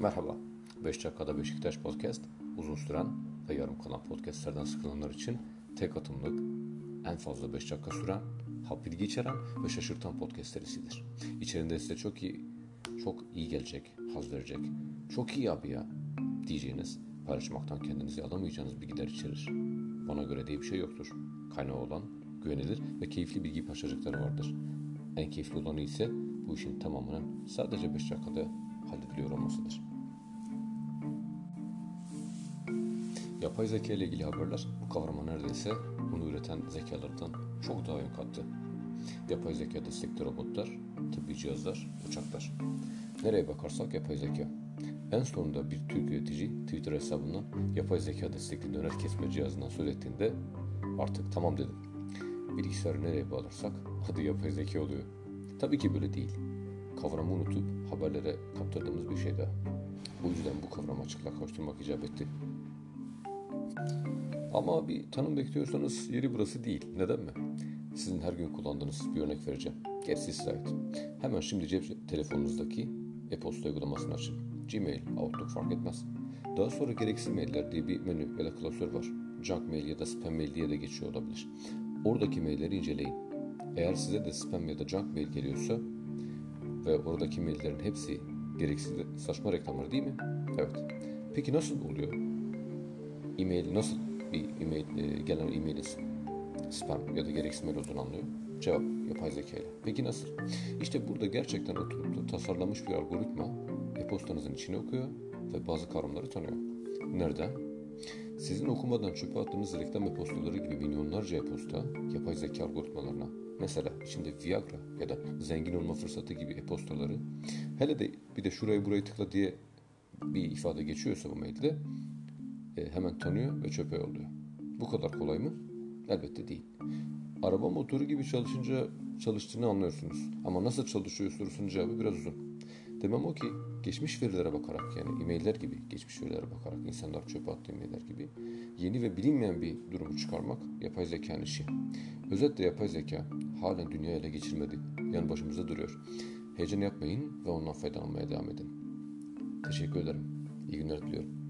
Merhaba. 5 dakikada Beşiktaş Podcast uzun süren ve yarım kalan podcastlerden sıkılanlar için tek atımlık en fazla 5 dakika süren, hap bilgi içeren ve şaşırtan podcast serisidir. İçerinde size çok iyi, çok iyi gelecek, haz verecek, çok iyi abi ya diyeceğiniz, paylaşmaktan kendinizi alamayacağınız bilgiler içerir. Bana göre diye bir şey yoktur. Kaynağı olan, güvenilir ve keyifli bilgi parçacıkları vardır. En keyifli olanı ise bu işin tamamının sadece 5 dakikada hallediliyor olmasıdır. Yapay zeka ile ilgili haberler bu kavrama neredeyse bunu üreten zekalardan çok daha ön kattı. Yapay zeka destekli robotlar, tıbbi cihazlar, uçaklar. Nereye bakarsak yapay zeka. En sonunda bir Türk üretici Twitter hesabından yapay zeka destekli döner kesme cihazından söz ettiğinde artık tamam dedim. Bilgisayarı nereye bağlarsak adı yapay zeka oluyor. Tabii ki böyle değil. Kavramı unutup haberlere kaptırdığımız bir şey daha. Bu yüzden bu kavramı açıklığa kavuşturmak icap etti. Ama bir tanım bekliyorsanız yeri burası değil. Neden mi? Sizin her gün kullandığınız bir örnek vereceğim. Gerisi size ait. Hemen şimdi cep telefonunuzdaki e-posta uygulamasını açın. Gmail, Outlook fark etmez. Daha sonra gereksiz mailler diye bir menü ya da klasör var. Junk mail ya da spam mail diye de geçiyor olabilir. Oradaki mailleri inceleyin. Eğer size de spam ya da junk mail geliyorsa ve oradaki maillerin hepsi gereksiz saçma reklamlar değil mi? Evet. Peki nasıl oluyor? E-mail nasıl bir e-mail e, gelen e-mailin spam ya da gereksiz mail olduğunu anlıyor? Cevap yapay zeka ile. Peki nasıl? İşte burada gerçekten oturup da tasarlanmış bir algoritma e-postanızın içine okuyor ve bazı kavramları tanıyor. Nereden? Sizin okumadan çöpe attığınız reklam e-postaları gibi milyonlarca e-posta yapay zeka algoritmalarına mesela içinde Viagra ya da zengin olma fırsatı gibi e-postaları hele de bir de şurayı burayı tıkla diye bir ifade geçiyorsa bu mailde e, hemen tanıyor ve çöpe yolluyor. Bu kadar kolay mı? Elbette değil. Araba motoru gibi çalışınca çalıştığını anlıyorsunuz. Ama nasıl çalışıyor sorusunun cevabı biraz uzun. Demem o ki geçmiş verilere bakarak yani e-mailler gibi geçmiş verilere bakarak insanlar çöpe attığı e-mailler gibi yeni ve bilinmeyen bir durumu çıkarmak yapay zekanın işi. Özetle yapay zeka halen dünya ele geçirmedi. Yan başımızda duruyor. Heyecan yapmayın ve ondan faydalanmaya devam edin. Teşekkür ederim. İyi günler diliyorum.